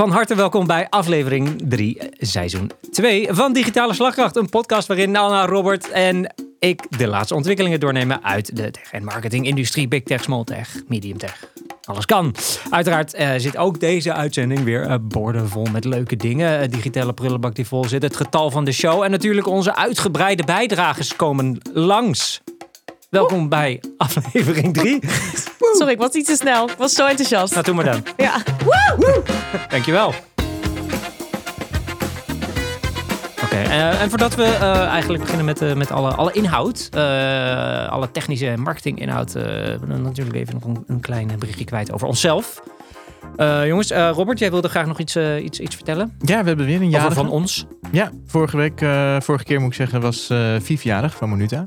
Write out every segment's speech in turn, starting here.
Van harte welkom bij aflevering 3, seizoen 2 van Digitale Slagkracht. Een podcast waarin Anna, Robert en ik de laatste ontwikkelingen doornemen uit de tech- en marketingindustrie. Big tech, small tech, medium tech. Alles kan. Uiteraard eh, zit ook deze uitzending weer uh, met leuke dingen. Digitale prullenbak die vol zit. Het getal van de show. En natuurlijk onze uitgebreide bijdragers komen langs. Welkom bij aflevering 3. Sorry, ik was iets te snel. Ik was zo enthousiast. Nou, doe maar dan. Ja. Dankjewel. Oké, uh, en voordat we uh, eigenlijk beginnen met, uh, met alle, alle inhoud, alle technische marketinginhoud, we dan natuurlijk even nog een, een klein berichtje kwijt over onszelf. Jongens, Robert, jij wilde graag nog iets, iets, iets vertellen? Ja, we hebben weer een jaar van ons. Ja, vorige week, vorige keer moet ik zeggen, was Vief jarig van Monuta.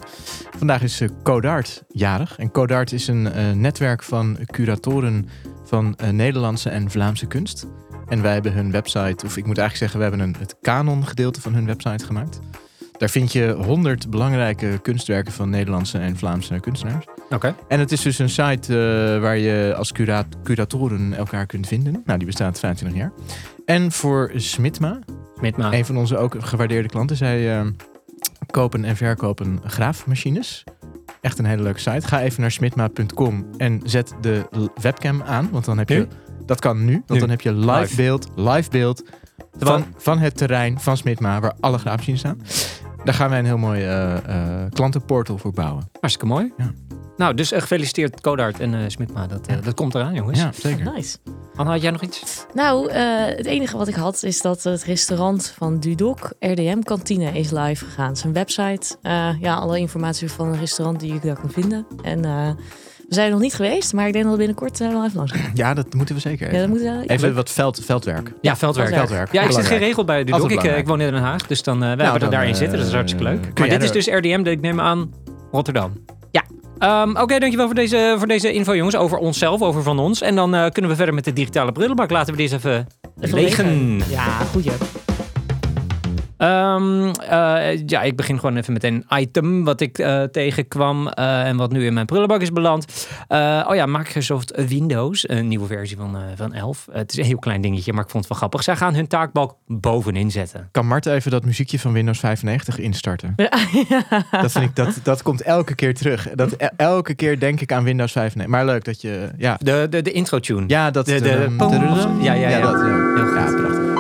Vandaag is Codart jarig. En Codart is een netwerk van curatoren van Nederlandse en Vlaamse kunst. En wij hebben hun website, of ik moet eigenlijk zeggen, we hebben een, het kanon gedeelte van hun website gemaakt. Daar vind je honderd belangrijke kunstwerken van Nederlandse en Vlaamse kunstenaars. Oké. Okay. En het is dus een site uh, waar je als cura curatoren elkaar kunt vinden. Nou, die bestaat 25 jaar. En voor Smitma, Smitma. een van onze ook gewaardeerde klanten, zij uh, kopen en verkopen graafmachines. Echt een hele leuke site. Ga even naar smitma.com en zet de webcam aan, want dan heb je... Nu? Dat kan nu, want Nu. dan heb je live, Live. beeld, live beeld van, van het terrein van Smitma, waar alle graafmachines staan. Daar gaan wij een heel mooi eh, eh, klantenportal voor bouwen. Hartstikke mooi. Ja. Nou, dus uh, gefeliciteerd Codart en uh, Smitma. Dat, uh, dat komt eraan, jongens. Ja, zeker. Nice. Anna, had jij nog iets? Nou, uh, het enige wat ik had is dat het restaurant van Dudok, RDM Kantine, is live gegaan. Zijn website. Uh, ja, alle informatie van een restaurant die je daar kan vinden. En uh, we zijn er nog niet geweest, maar ik denk dat we binnenkort uh, wel even langs gaan. Ja, dat moeten we zeker. Ja, Even, dat moet, uh, even wat veld, veldwerk. Ja, veldwerk. Veldwerk. Ja, ik zit Belangrijk. geregeld bij Dudok. Altijd Ik, uh, belangrijk. ik woon in Den Haag, dus dan, uh, wij Nou, hebben er daarin zitten. Dat is eh, hartstikke leuk. Maar dit is dus RDM, ik neem aan Rotterdam. Ja. Um, Oké, dankjewel voor deze, voor deze info, jongens. Over onszelf, over van ons. En dan uh, kunnen we verder met de digitale brullenbak. Laten we deze even, Even legen. Ja, goed. Um, uh, ja, ik begin gewoon even met een item wat ik uh, tegenkwam uh, en wat nu in mijn prullenbak is beland. Uh, oh ja, Microsoft Windows, een nieuwe versie van, uh, van 11. het is een heel klein dingetje, maar ik vond het wel grappig. Zij gaan hun taakbalk bovenin zetten. Kan Mart even dat muziekje van Windows 95 instarten? Dat, vind ik, dat, dat komt elke keer terug. Dat, e- elke keer denk ik aan Windows 95. Maar leuk dat je... Ja, De, de, de intro tune. ja dat... De- de- tadadam. Ja, ja, ja. dat, ja. Heel. Ja, prachtig.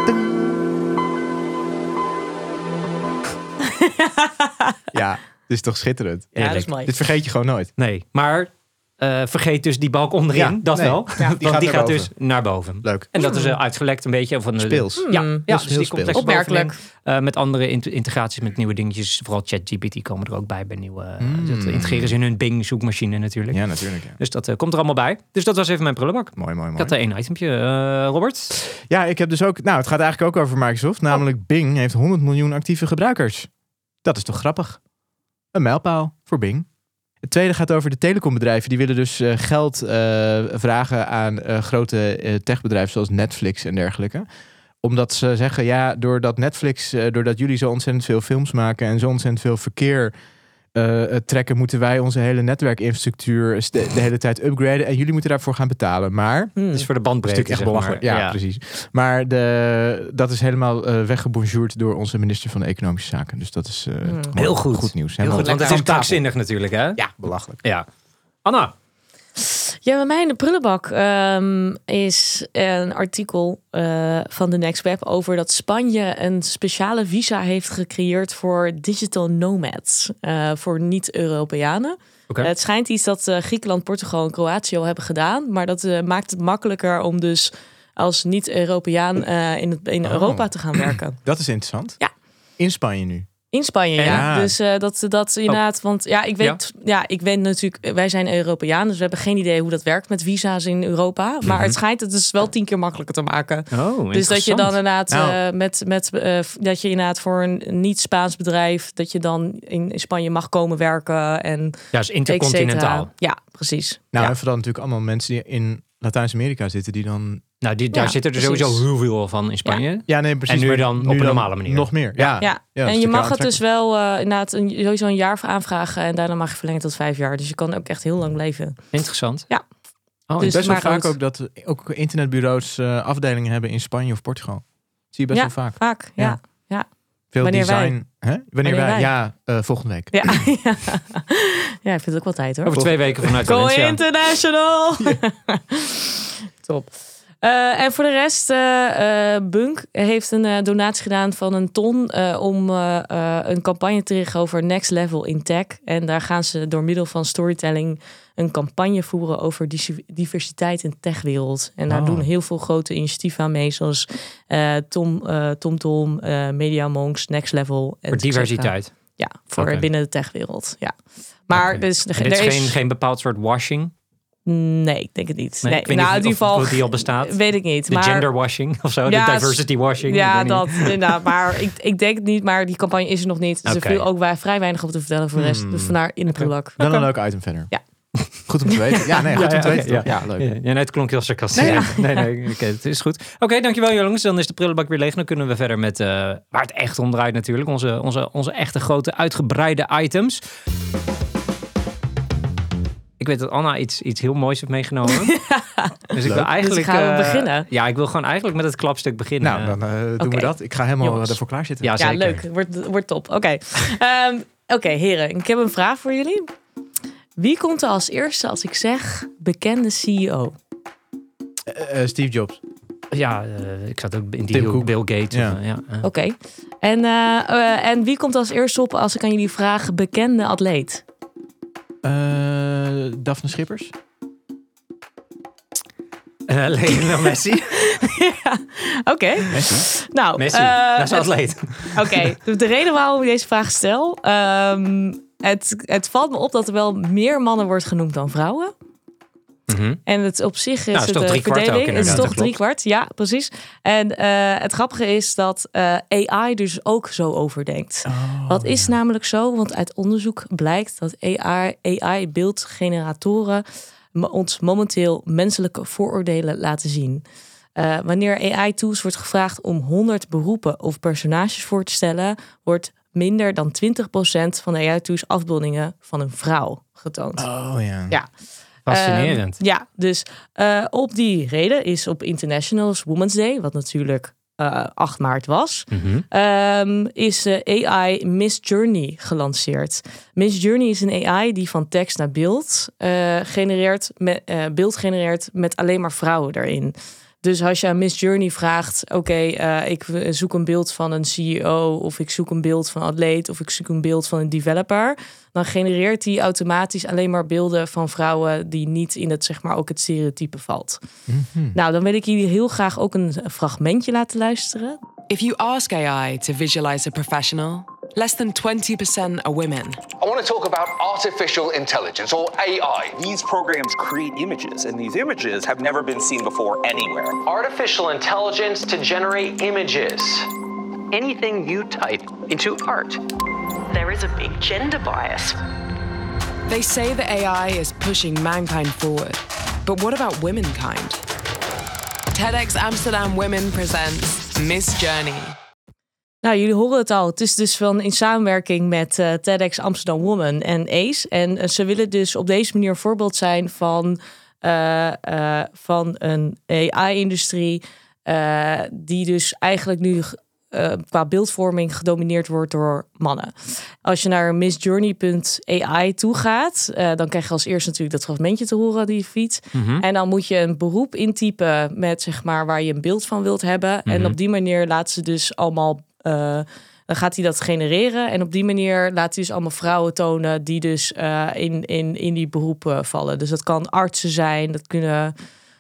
Ja, dit is toch schitterend. Ja, dat is mooi. Dit vergeet je gewoon nooit. Nee, maar uh, vergeet dus die balk onderin. Ja, dat nee. wel. Ja, Want die gaat die dus naar boven. Leuk. En dat is uh, uitgelekt een beetje. Van de, Speels. Ja, Hmm. ja dus heel die komt speels. Opmerkelijk. Uh, met andere int- integraties met nieuwe dingetjes. Vooral ChatGPT komen er ook bij bij nieuwe. Mm. Dat integreren ze in hun Bing zoekmachine natuurlijk. Ja, natuurlijk. Ja. Dus dat uh, komt er allemaal bij. Dus dat was even mijn prullenbak. Mooi, mooi, Ik mooi. had er één itempje. Uh, Robert? Ja, ik heb dus ook... Nou, het gaat eigenlijk ook over Microsoft. Namelijk Bing heeft 100 miljoen actieve gebruikers. Dat is toch grappig? Een mijlpaal voor Bing. Het tweede gaat over de telecombedrijven. Die willen dus eh, geld eh, vragen aan eh, grote techbedrijven zoals Netflix en dergelijke. Omdat ze zeggen, ja, doordat Netflix, doordat jullie zo ontzettend veel films maken en zo ontzettend veel verkeer eh, eh, trekken, moeten wij onze hele netwerkinfrastructuur de, de hele tijd upgraden. En jullie moeten daarvoor gaan betalen. Maar Hmm. Dus voor de dat is bandbreedte. echt belachelijk. Ja, precies. Maar de, dat is helemaal eh weggebonjourd door onze minister van Economische Zaken. Dus dat is eh, Hmm. Heel goed. Goed nieuws. Heel goed, want het is krankzinnig natuurlijk, hè? Ja, belachelijk. Ja. Anna? Ja, bij mij in de prullenbak ehm, is een artikel eh, van de Next Web over dat Spanje een speciale visa heeft gecreëerd voor digital nomads, eh, voor niet-Europeanen. Het schijnt iets dat eh, Griekenland, Portugal en Kroatië al hebben gedaan, maar dat maakt het makkelijker om dus als niet-Europeaan in, het, in Oh. Europa te gaan werken. Dat is interessant. Ja. In Spanje nu. In Spanje, ja. Ja. Dus eh, dat, dat inderdaad, want ja, ik weet, ja. ik weet natuurlijk, wij zijn Europeaan, dus we hebben geen idee hoe dat werkt met visa's in Europa. Maar het schijnt het dus wel tien keer makkelijker te maken. Oh, Dus dat je dan inderdaad Nou. eh, met, met eh, dat je inderdaad voor een niet-Spaans bedrijf, dat je dan in, in Spanje mag komen werken en Ja, is intercontinentaal. et cetera. Ja, precies. Nou, Ja. en vooral natuurlijk allemaal mensen die in Latijns-Amerika zitten die dan... Nou, die, daar Ja, zitten er precies. sowieso heel veel van in Spanje. Ja, nee, precies. En nu maar dan op een normale manier. Nog meer. Ja. Ja, en je natuurlijk mag het dus wel eh, inderdaad een, sowieso een jaar voor aanvragen en daarna mag je verlengen tot vijf jaar. Dus je kan ook echt heel lang blijven. Interessant. Ja. Oh, Dus- best wel vaak goed. ook dat ook internetbureaus eh, afdelingen hebben in Spanje of Portugal. Zie je best Ja. wel vaak. Vaak, ja. Veel Wanneer wij? design. Hè? Wanneer, Wanneer wij? wij? Ja, eh, volgende week. Ja, ja. ja, ik vind het ook wel tijd hoor. Over twee weken vanuit Go Valencia. International! Top. Eh, en voor de rest, eh, eh, Bunk heeft een donatie gedaan van een ton om een campagne te richten over Next Level in Tech. En daar gaan ze door middel van storytelling een campagne voeren over diversiteit in de techwereld. En daar Oh. doen heel veel grote initiatieven aan mee, zoals Tom, Tom Tom, Media Monks, Next Level. Voor diversiteit. Ja, voor binnen de techwereld. Ja. Maar dus, er is geen, geen bepaald soort washing. Nee, ik denk het niet. Nee, Nee, ik weet nou, niet in ieder of- geval of die al bestaat. Weet ik niet. De maar, gender washing of zo. Ja, de diversity washing. Ja, dat inderdaad. Maar ik, ik denk het niet. Maar die campagne is er nog niet. Dus Oké. er viel ook wij vrij weinig over te vertellen voor de rest. Hmm. Dus vandaar in de prulak. Wel een leuk item verder. Ja. Goed om te weten. Ja, nee, goed Ja, om te ja, weten. ja, leuk. Ja, ja, nee, het klonk heel sarcastisch. Nee, Nee, nee, nee oké, het is goed. Oké, dankjewel jongens. Dan is de prullenbak weer leeg. Dan kunnen we verder met eh, waar het echt om draait natuurlijk. Onze, onze, onze echte grote uitgebreide items. Ik weet dat Anna iets, iets heel moois heeft meegenomen. Dus ik wil Leuk. eigenlijk... Dus gaan we eh, beginnen? Ja, ik wil gewoon eigenlijk met het klapstuk beginnen. Nou, dan eh, doen we dat. Ik ga helemaal Jongens. ervoor klaar zitten. Ja, Ja, zeker. leuk. Wordt, wordt top. Oké. Ehm, Oké, heren. Ik heb een vraag voor jullie. Wie komt er als eerste als ik zeg bekende CEO? Eh, eh, Steve Jobs. Ja, eh, ik zat ook in die Tim Bill, Gates. Ja. eh, eh. Oké. En, eh, eh, en wie komt als eerste op als ik aan jullie vraag bekende atleet? Eh, Daphne Schippers. Eh, Lionel Messi. Oké. Messi. Nou, Messi, eh, dat is atleet. Oké, de- de reden waarom ik deze vraag stel. ehm, het, het valt me op dat er wel meer mannen wordt genoemd dan vrouwen. Mhm. En het op zich is Nou, is het toch ook verdeling. het is toch dat drie kwart, ja, precies. En eh, het grappige is dat eh, AI dus ook zo overdenkt. Oh, Wat is namelijk zo? Want uit onderzoek blijkt dat AI, AI beeldgeneratoren ons momenteel menselijke vooroordelen laten zien. Eh, wanneer AI-tools wordt gevraagd om 100 beroepen of personages voor te stellen, wordt minder dan 20% van de AI-tools afbeeldingen van een vrouw getoond. Oh ja. Ja. Fascinerend. Ehm, ja, dus eh, op die reden is op International Women's Day, wat natuurlijk eh 8 maart was, Mhm. ehm, is eh, AI Miss Journey gelanceerd. Miss Journey is een AI die van tekst naar beeld eh, genereert, met, eh, beeld genereert met alleen maar vrouwen erin. Dus als je aan Miss Journey vraagt, oké, eh, ik zoek een beeld van een CEO of ik zoek een beeld van een atleet of ik zoek een beeld van een developer, dan genereert die automatisch alleen maar beelden van vrouwen die niet in het zeg maar ook het stereotype valt. Mhm. Nou, dan wil ik jullie heel graag ook een fragmentje laten luisteren. If you ask AI to visualize a professional, less than 20% are women. I want to talk about artificial intelligence or AI. These programs create images, and these images have never been seen before anywhere. artificial intelligence to generate images. Anything you type into art. there is a big gender bias. They say that AI is pushing mankind forward. But what about womankind? TEDx Amsterdam Women presents Miss Journey. Nou, jullie horen het al. Het is dus van in samenwerking met eh, TEDx Amsterdam Woman en ACE. En eh, ze willen dus op deze manier een voorbeeld zijn van, eh, van een AI-industrie. die dus eigenlijk nu qua beeldvorming gedomineerd wordt door mannen. Als je naar missjourney.ai toe gaat, dan krijg je als eerst natuurlijk dat fragmentje te horen die je feed. En dan moet je een beroep intypen met zeg maar waar je een beeld van wilt hebben. En op die manier laat ze dus allemaal. Eh, dan gaat hij dat genereren. En op die manier laat hij dus allemaal vrouwen tonen die dus eh, in, in, in die beroepen vallen. Dus dat kan artsen zijn, dat kunnen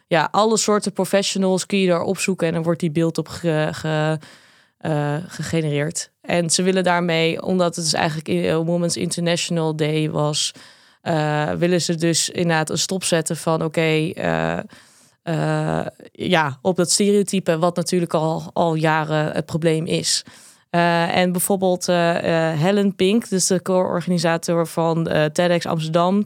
ja, alle soorten professionals kun je daar opzoeken en dan wordt die beeld op ge, ge- eh, gegenereerd. En ze willen daarmee, omdat het dus eigenlijk eh, Women's International Day was, eh, willen ze dus inderdaad een stop zetten van oké, eh, eh, ja, op dat stereotype, wat natuurlijk al, al jaren het probleem is. Eh, en bijvoorbeeld eh, Helen Pink, dus de co-organisator van TEDx Amsterdam,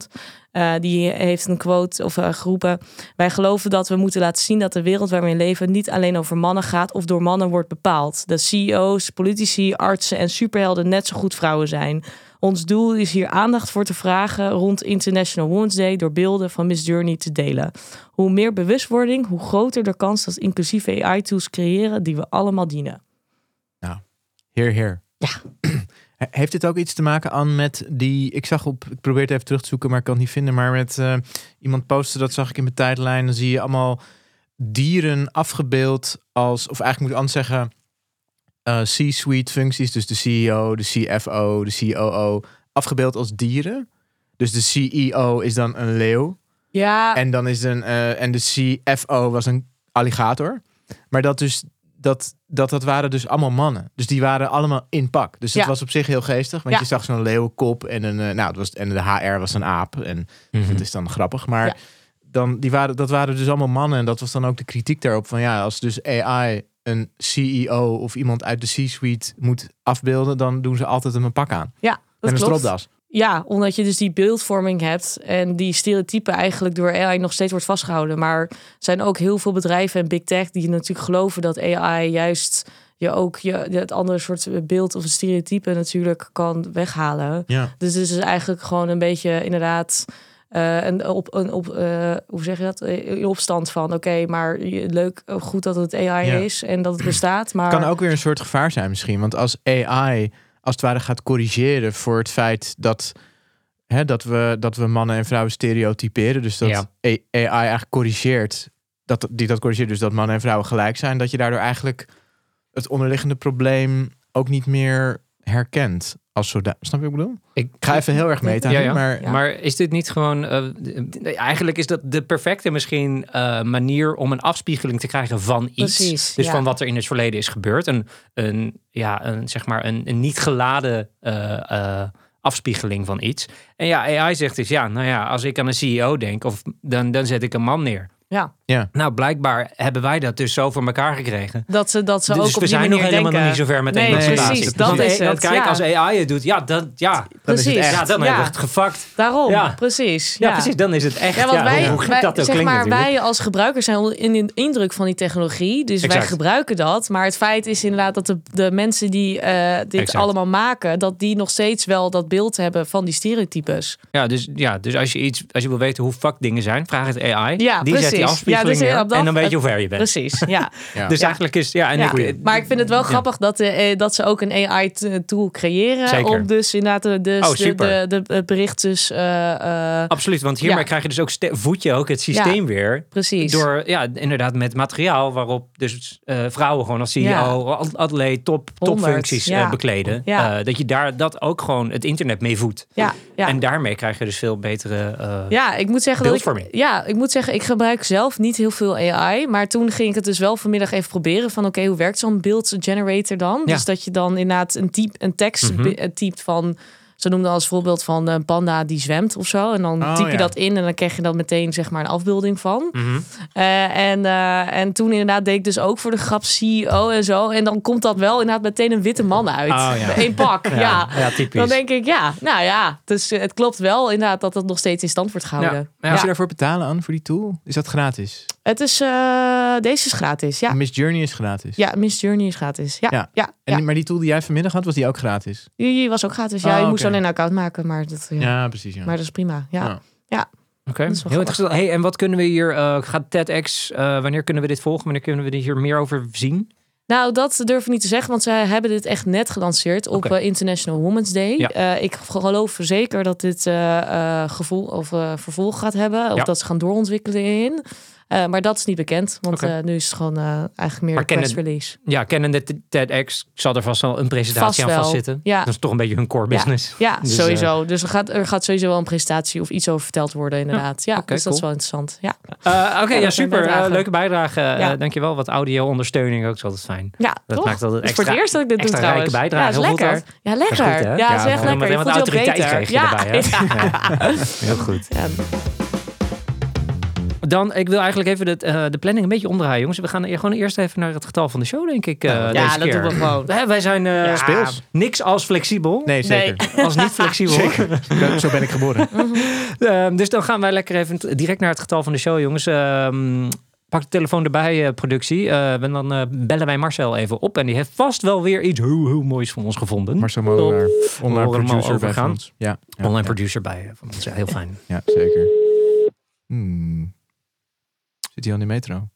die heeft een quote of geroepen: Wij geloven dat we moeten laten zien dat de wereld waar we in leven niet alleen over mannen gaat of door mannen wordt bepaald. Dat CEO's, politici, artsen en superhelden net zo goed vrouwen zijn. Ons doel is hier aandacht voor te vragen rond International Women's Day door beelden van Miss Journey te delen. Hoe meer bewustwording, hoe groter de kans dat inclusieve AI-tools creëren die we allemaal dienen. Heer, heer. Ja. Heeft dit ook iets te maken aan met die... Ik zag op... Ik probeer het even terug te zoeken, maar ik kan het niet vinden. Maar met eh, iemand posten, dat zag ik in mijn tijdlijn. Dan zie je allemaal dieren afgebeeld als... Of eigenlijk moet ik anders zeggen... eh, C-suite functies. Dus de CEO, de CFO, de COO. Afgebeeld als dieren. Dus de CEO is dan een leeuw. Ja, En dan is een eh, en de CFO was een alligator. Maar dat dus dat, dat dat waren dus allemaal mannen. Dus die waren allemaal in pak. Dus het Ja. was op zich heel geestig, want Ja. je zag zo'n leeuwenkop en een eh, nou, het was en de HR was een aap en Mhm. dat is dan grappig, maar Ja. dan die waren dat waren dus allemaal mannen en dat was dan ook de kritiek daarop van ja, als dus AI een CEO of iemand uit de C-suite moet afbeelden, dan doen ze altijd hem een pak aan. ja en dat een klopt. stropdas. Ja, omdat je dus die beeldvorming hebt en die stereotypen eigenlijk door AI nog steeds wordt vastgehouden. Maar er zijn ook heel veel bedrijven en big tech die natuurlijk geloven dat AI juist je ook je, het andere soort beeld of stereotype natuurlijk kan weghalen. Ja. Dus het is eigenlijk gewoon een beetje inderdaad eh, een op een op eh, hoe zeg je dat Eh, in opstand van oké, maar je- leuk goed dat het AI Ja. is en dat het bestaat, maar kan ook weer een soort gevaar zijn misschien. Want als AI als het ware gaat corrigeren voor het feit dat, hè, dat, we, dat we mannen en vrouwen stereotyperen. Dus dat Ja. AI eigenlijk corrigeert, dat, die dat corrigeert dus dat mannen en vrouwen gelijk zijn. Dat je daardoor eigenlijk het onderliggende probleem ook niet meer herkent. Als Snap je wat ik bedoel? Ik ga even heel erg meta, Ja, ja. maar Ja. Maar is dit niet gewoon... eh, eigenlijk is dat de perfecte misschien eh, manier om een afspiegeling te krijgen van iets. Precies, dus ja. van wat er in het verleden is gebeurd. Een, een, ja, een, zeg maar een, een niet geladen eh, eh, afspiegeling van iets. En ja, AI zegt dus ja, nou ja, als ik aan een CEO denk, of, dan, dan zet ik een man neer. Ja, Nou, blijkbaar hebben wij dat dus zo voor elkaar gekregen. dat ze dat ze Dus ook we op die zijn nog helemaal denken. nog niet zo ver met Nee, emancipatie. precies, dat is het, kijk, ja. als AI het doet, ja, dat, ja, dan is het Precies. echt. ja dan Ja. hebben we het gefakt. Daarom, Ja. precies. Ja, precies, dan is het echt. Ja, want wij, hoe gek wij- dat ook zeg klinkt maar, natuurlijk. wij als gebruikers zijn onder- in de indruk van die technologie. Dus wij gebruiken dat. Maar het feit is inderdaad dat de, de mensen die eh, dit Exact. allemaal maken, dat die nog steeds wel dat beeld hebben van die stereotypes. Ja, dus, ja, dus als je iets, als je wil weten hoe fuck dingen zijn, vraag het AI. Ja, die zet die afspiegeling Ja, dus dat- en dan weet je hoe ver je bent. Precies, ja. ja. Dus eigenlijk is ja, en ik, Maar ik vind het wel grappig dat, de, eh, dat ze ook een AI-tool creëren. Zeker. Om dus inderdaad de, de, Oh, de, de, bericht dus... eh, eh, absoluut, want hiermee krijg je dus ook voed je ook het systeem weer. precies. Door ja, inderdaad met materiaal waarop dus eh, vrouwen gewoon als CEO, atleet, top, topfuncties eh, bekleden. Eh, dat je daar dat ook gewoon het internet mee voedt. ja. En daarmee krijg je dus veel betere. eh, Ja, ik moet zeggen dat ik, ja, ik moet zeggen, ik gebruik zelf niet heel veel AI, maar toen ging ik het dus wel vanmiddag even proberen van oké, hoe werkt zo'n beeldgenerator dan? Ja. Dus dat je dan inderdaad een type, een tekst Mhm. typt van ze noemden als voorbeeld van een panda die zwemt of zo. En dan Oh, typ je ja. dat in en dan krijg je dan meteen zeg maar een afbeelding van. mhm. Eh, en, eh, en toen inderdaad deed ik dus ook voor de grap CEO en zo. En dan komt dat wel inderdaad meteen een witte man uit. Oh, ja. Eén pak, ja. Ja, ja, typisch. Dan denk ik, ja, nou ja. Dus eh, het klopt wel inderdaad dat het nog steeds in stand wordt gehouden. Ja. Moet je daarvoor betalen aan voor die tool? Is dat gratis? Het is, eh, deze is gratis, ja. Miss Journey is gratis. Ja, Miss Journey is gratis. Ja, Ja. ja. En, die- Maar die tool die jij vanmiddag had, was die ook gratis? Die was ook gratis. Ja, Oh, je moest alleen een account maken, maar dat, ja. Ja, precies. Ja. Maar dat is prima. Ja. Ja. Oké, Dat is wel heel interessant. Hey, en wat kunnen we hier, eh, gaat TEDx, eh, wanneer kunnen we dit volgen? Wanneer kunnen we hier meer over zien? Nou, dat durf ik niet te zeggen, want ze hebben dit echt net gelanceerd op International Women's Day. Ja. Eh, ik geloof zeker dat dit eh, eh, gevoel of eh, vervolg gaat hebben, of Ja. dat ze gaan doorontwikkelen in. Eh, maar dat is niet bekend, want eh, nu is het gewoon eh, eigenlijk meer Maar een press kennen- release. Ja, kennende T- TEDx zal er vast wel een presentatie Vast aan vastzitten. Ja. Dat is toch een beetje hun core business. Ja, Dus, sowieso. Dus er gaat, er gaat sowieso wel een presentatie of iets over verteld worden, inderdaad. Ja, dus dat is wel interessant. Ja, Oké, Ja, super. bijdragen. Eh, leuke bijdrage. Dankjewel. Wat audio-ondersteuning ook is altijd fijn. ja Dat toch? maakt altijd is voor extra- het eerst dat ik dit doe extra trouwens. rijke bijdrage. Ja, is lekker. Ja, lekker. Ja, is echt lekker. Je wat voelt je beter. Ja. Heel goed. Ja. Dan, ik wil eigenlijk even de, eh, de planning een beetje omdraaien, jongens. We gaan gewoon eerst even naar het getal van de show, denk ik. eh, Ja, deze ja, dat keer. doen we gewoon. Hè, wij zijn eh, Speels. niks als flexibel. Nee, zeker. Als niet flexibel. Zeker. Zo- ben ik geboren. Ehm, dus dan gaan wij lekker even direct naar het getal van de show, jongens. Ehm, pak de telefoon erbij, productie. Eh, en dan bellen wij Marcel even op. En die heeft vast wel weer iets heel, heel moois van ons gevonden. Marcel Molenaar, online producer bij van ons. Ja, ja, Online ja. producer bij van ons. Ja, heel fijn. Ja, zeker. Hmm. Zit hij al in de metro?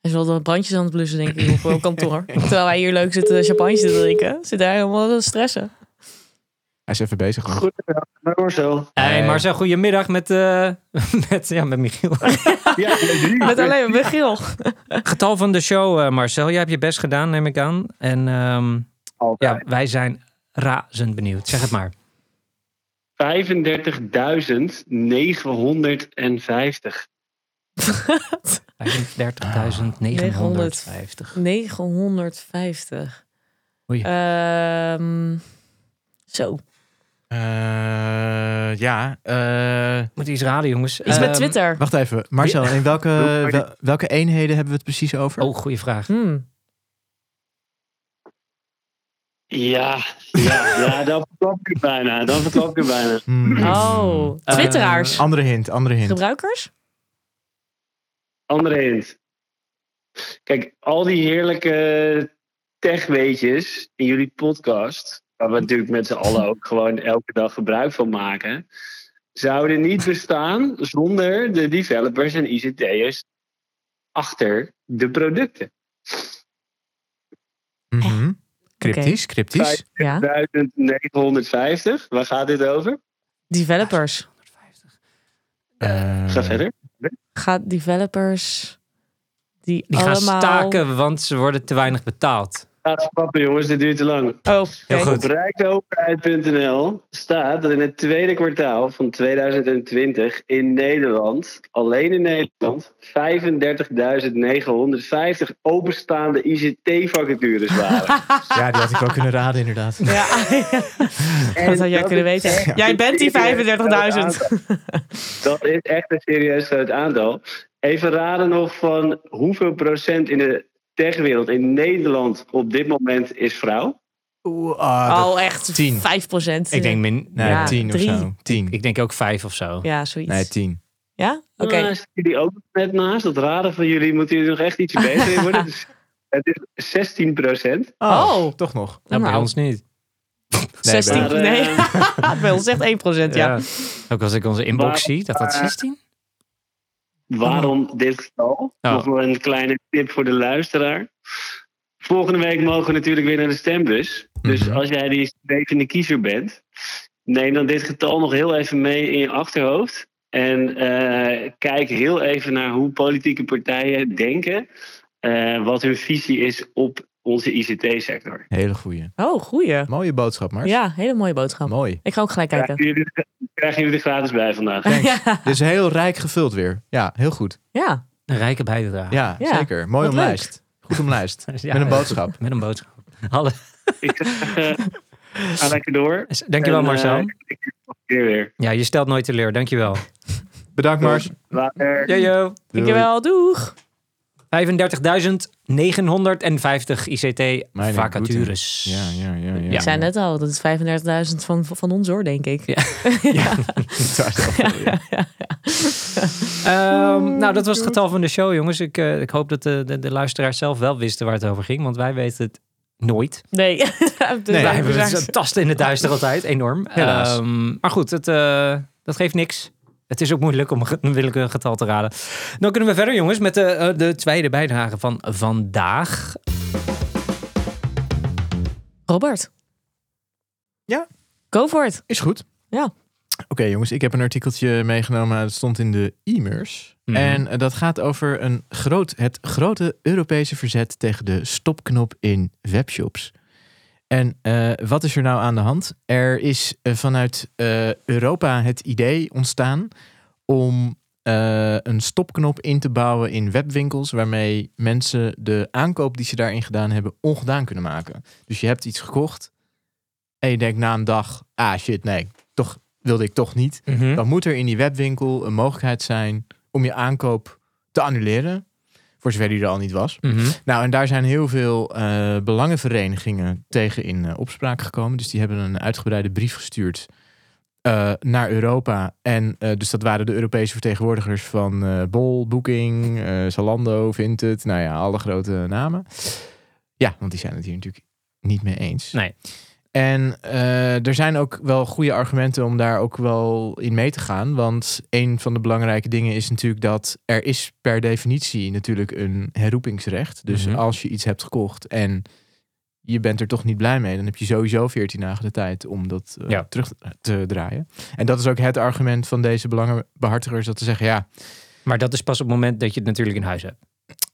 Hij is wel de brandjes aan het blussen, denk ik, op kantoor. Terwijl wij hier leuk zitten champagne te drinken. Zit hij helemaal te stressen. Hij is even bezig. nog. Goedemiddag, Marcel. Hey. Marcel, goedemiddag met, eh, met, ja, met Michiel. Ja, Met alleen maar Michiel. Getal van de show, eh, Marcel. Jij hebt je best gedaan, neem ik aan. En ehm, ja, wij zijn razend benieuwd. Zeg het maar. 35.950. 35.950. 950. Oei. Ehm, zo. Eh, ja. eh, Moet iets raden, jongens. Iets met Ehm, Twitter. wacht even. Marcel, in welke, wel- welke eenheden hebben we het precies over? Oh, goede vraag. Hmm. Ja, ja, ja, dan verklap ik het bijna. Dan verklap ik het bijna. Hmm. Oh, twitteraars. Andere hint, andere hint. Gebruikers? Andere hint. Kijk, al die heerlijke techweetjes in jullie podcast, waar we natuurlijk met z'n allen ook gewoon elke dag gebruik van maken, zouden niet bestaan zonder de developers en ICT'ers achter de producten. Mhm. Cryptisch, cryptisch. Ja. 1950, waar gaat dit over? Developers. Eh, Ga verder. Gaat developers die, Die gaan staken, want ze worden te weinig betaald. Ga stappen jongens, dit duurt te lang. Oh, Heel goed. Op rijksoverheid.nl staat dat in het tweede kwartaal van 2020 in Nederland, alleen in Nederland, 35.950 openstaande ICT-vacatures waren. Ja, die had ik wel kunnen raden inderdaad. Ja, dat had jij kunnen weten. Jij bent die 35.000. Dat is echt een serieus groot aantal. Even raden nog van hoeveel procent in de techwereld in Nederland op dit moment is vrouw? Oeh, dat- Oh, echt tien. 5 procent. Ik denk min. nee, Ja, tien of drie. zo. Tien. Ik denk ook vijf of zo. Ja, zoiets. Nee, tien. Ja? Oké. Daar zitten jullie ook net naast. Dat raden van jullie moeten jullie nog echt ietsje beter in worden. Dus het is 16 procent. Oh. toch nog. Nou, bij Nou. ons niet. 16. maar, eh, Nee. Bij ons echt 1 procent, ja. Ook als ik onze inbox Maar- zie, dat dat maar- 16? Waarom dit getal? Oh. Nog wel een kleine tip voor de luisteraar. Volgende week mogen we natuurlijk weer naar de stembus. Dus Mhm. als jij die zwevende kiezer bent, neem dan dit getal nog heel even mee in je achterhoofd. En eh, kijk heel even naar hoe politieke partijen denken. eh, wat hun visie is op onze ICT-sector. Hele goeie. Oh, goeie. Mooie boodschap, Mars. Ja, hele mooie boodschap. Mooi. Ik ga ook gelijk kijken. Krijgen jullie, krijgen jullie er gratis bij vandaag? Ja. Dus heel rijk gevuld weer. Ja, heel goed. ja. Een rijke bijdrage. Ja, Ja, zeker. Mooi wat leuk. omlijst. Goed omlijst. Ja, Met een boodschap. Met een boodschap. Alle, Ik eh, ga lekker door. dankjewel En, eh, Marcel. ik zie je weer weer. Ja, je stelt nooit teleur. Dankjewel. Bedankt, Mars. Later. Jojo. Dankjewel, doeg. 35.950 ICT Mijn vacatures. Ja, ja, ja. ja. Ik zei net al, dat is 35.000 van, van ons hoor, denk ik. Ja. ja. Ehm, nou, dat was het getal van de show, jongens. Ik, eh, ik hoop dat de, de, de luisteraars zelf wel wisten waar het over ging. Want wij weten het nooit. Nee. dus Nee, wij- hebben zijn- het tasten in het duister altijd. Enorm. Helaas. Ehm, maar goed, het, eh, dat geeft niks. Het is ook moeilijk om een willekeurig getal te raden. Dan kunnen we verder, jongens, met de, eh, de tweede bijdrage van vandaag. Robert. Ja? Go for it. Is goed. Ja. Oké jongens, ik heb een artikeltje meegenomen. Het stond in de e-mers. Mhm. En eh, dat gaat over een groot, het grote Europese verzet tegen de stopknop in webshops. En eh, wat is er nou aan de hand? Er is eh, vanuit eh, Europa het idee ontstaan om een stopknop in te bouwen in webwinkels, waarmee mensen de aankoop die ze daarin gedaan hebben ongedaan kunnen maken. Dus je hebt iets gekocht en je denkt na een dag, ah shit, nee, toch wilde ik toch niet. Mhm. Dan moet er in die webwinkel een mogelijkheid zijn om je aankoop te annuleren. Voor zover die er al niet was. Mhm. Nou, en daar zijn heel veel eh, belangenverenigingen tegen in eh, opspraak gekomen. Dus die hebben een uitgebreide brief gestuurd eh, naar Europa. En dus dat waren de Europese vertegenwoordigers van Bol, Booking, Zalando, Vinted. Nou ja, alle grote namen. Ja, want die zijn het hier natuurlijk niet mee eens. Nee. En eh, er zijn ook wel goede argumenten om daar ook wel in mee te gaan. Want een van de belangrijke dingen is natuurlijk dat er is per definitie natuurlijk een herroepingsrecht. Dus Mhm. als je iets hebt gekocht en je bent er toch niet blij mee, dan heb je sowieso 14 dagen de tijd om dat eh, Ja. terug te draaien. En dat is ook het argument van deze belangenbehartigers, dat ze zeggen ja. Maar dat is pas op het moment dat je het natuurlijk in huis hebt.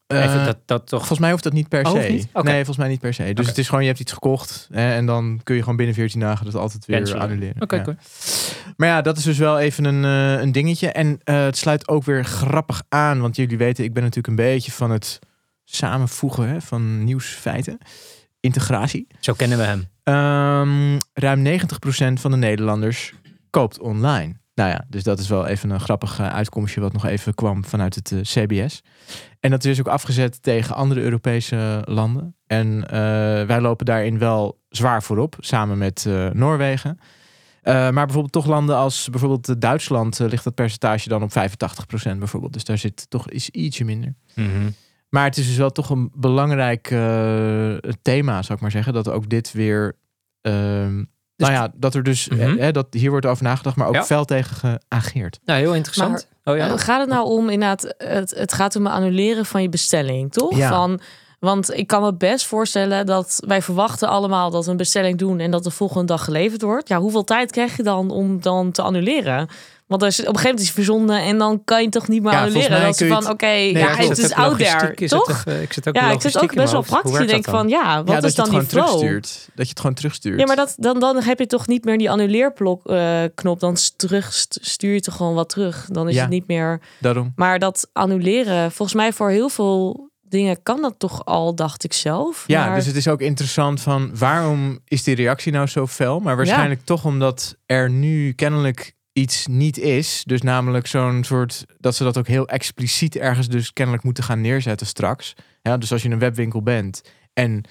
Eh, Even dat, dat toch... Volgens mij hoeft dat niet per Oh, se. niet? Nee, volgens mij niet per se. Dus het is gewoon, je hebt iets gekocht hè, en dan kun je gewoon binnen 14 dagen dat altijd weer Cancelen. annuleren. Oké, Ja. oké. Maar ja, dat is dus wel even een, eh, een dingetje. En eh, het sluit ook weer grappig aan. Want jullie weten, ik ben natuurlijk een beetje van het samenvoegen hè, van nieuwsfeiten. Integratie. Zo kennen we hem. Ehm, ruim 90% van de Nederlanders koopt online. Nou ja, dus dat is wel even een grappig eh, uitkomstje wat nog even kwam vanuit het eh, CBS. En dat is ook afgezet tegen andere Europese landen. En eh, wij lopen daarin wel zwaar voorop, samen met Noorwegen. Maar bijvoorbeeld toch landen als bijvoorbeeld Duitsland ligt dat percentage dan op 85% bijvoorbeeld. Dus daar zit toch is ietsje minder. Mhm. Maar het is dus wel toch een belangrijk thema, zou ik maar zeggen. Dat ook dit weer. Ehm, nou ja, dat er dus. Mhm. eh, dat hier wordt over nagedacht, maar ook Ja. fel tegen geageerd. Nou, heel interessant. oh ja. Gaat het nou om inderdaad, het, het gaat om het annuleren van je bestelling, toch? Ja. Van, want ik kan me best voorstellen dat wij verwachten allemaal dat we een bestelling doen en dat de volgende dag geleverd wordt. Ja, hoeveel tijd krijg je dan om dan te annuleren? Want er is, op een gegeven moment is het verzonden en dan kan je toch niet meer Ja, annuleren. Dat je van, oké, Nee, ja, het is out there, het toch? ik zit ook Ja, ik zit ook best wel praktisch. Ik denk dan? van, ja, wat is dan die gewoon flow? terugstuurt. Dat je het gewoon terugstuurt. Ja, maar dat, dan, dan heb je toch niet meer die annuleerblok eh, knop. Dan stuur je toch gewoon wat terug. Dan is het niet meer... Daarom. Maar dat annuleren, volgens mij voor heel veel dingen kan dat toch al, dacht ik zelf. Ja, maar, dus het is ook interessant van waarom is die reactie nou zo fel? Maar waarschijnlijk toch omdat er nu kennelijk iets niet is. Dus namelijk zo'n soort dat ze dat ook heel expliciet ergens dus kennelijk moeten gaan neerzetten straks. Ja, dus als je een webwinkel bent en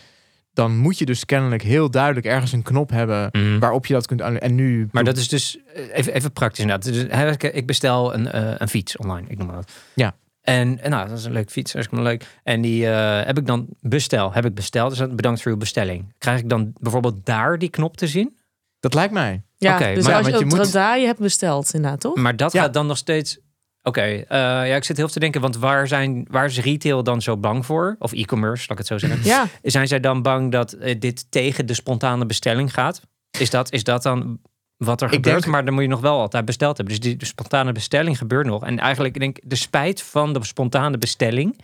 dan moet je dus kennelijk heel duidelijk ergens een knop hebben Mhm. waarop je dat kunt. En nu Maar dat is dus eh, even, even praktisch inderdaad. Dus, ik- bestel een, eh, een fiets online, ik noem maar wat. Ja. En, en nou, dat is een leuk fiets, hartstikke leuk. En die eh, heb ik dan bestel, heb ik besteld. Dus dan bedankt voor uw bestelling. Krijg ik dan bijvoorbeeld daar die knop te zien? dat lijkt mij. Ja, dus maar- als je, je moet- Trada je hebt besteld, inderdaad, toch? Maar dat Ja. gaat dan nog steeds. Oké, eh, ja, ik zit heel veel te denken, want waar, zijn, waar is retail dan zo bang voor? Of e-commerce, laat ik het zo zeggen. Ja, Zijn zij dan bang dat eh, dit tegen de spontane bestelling gaat? Is dat, is dat dan wat er Ik gebeurt? denk- Maar dan moet je nog wel altijd besteld hebben. Dus die de spontane bestelling gebeurt nog. En eigenlijk, ik denk de spijt van de spontane bestelling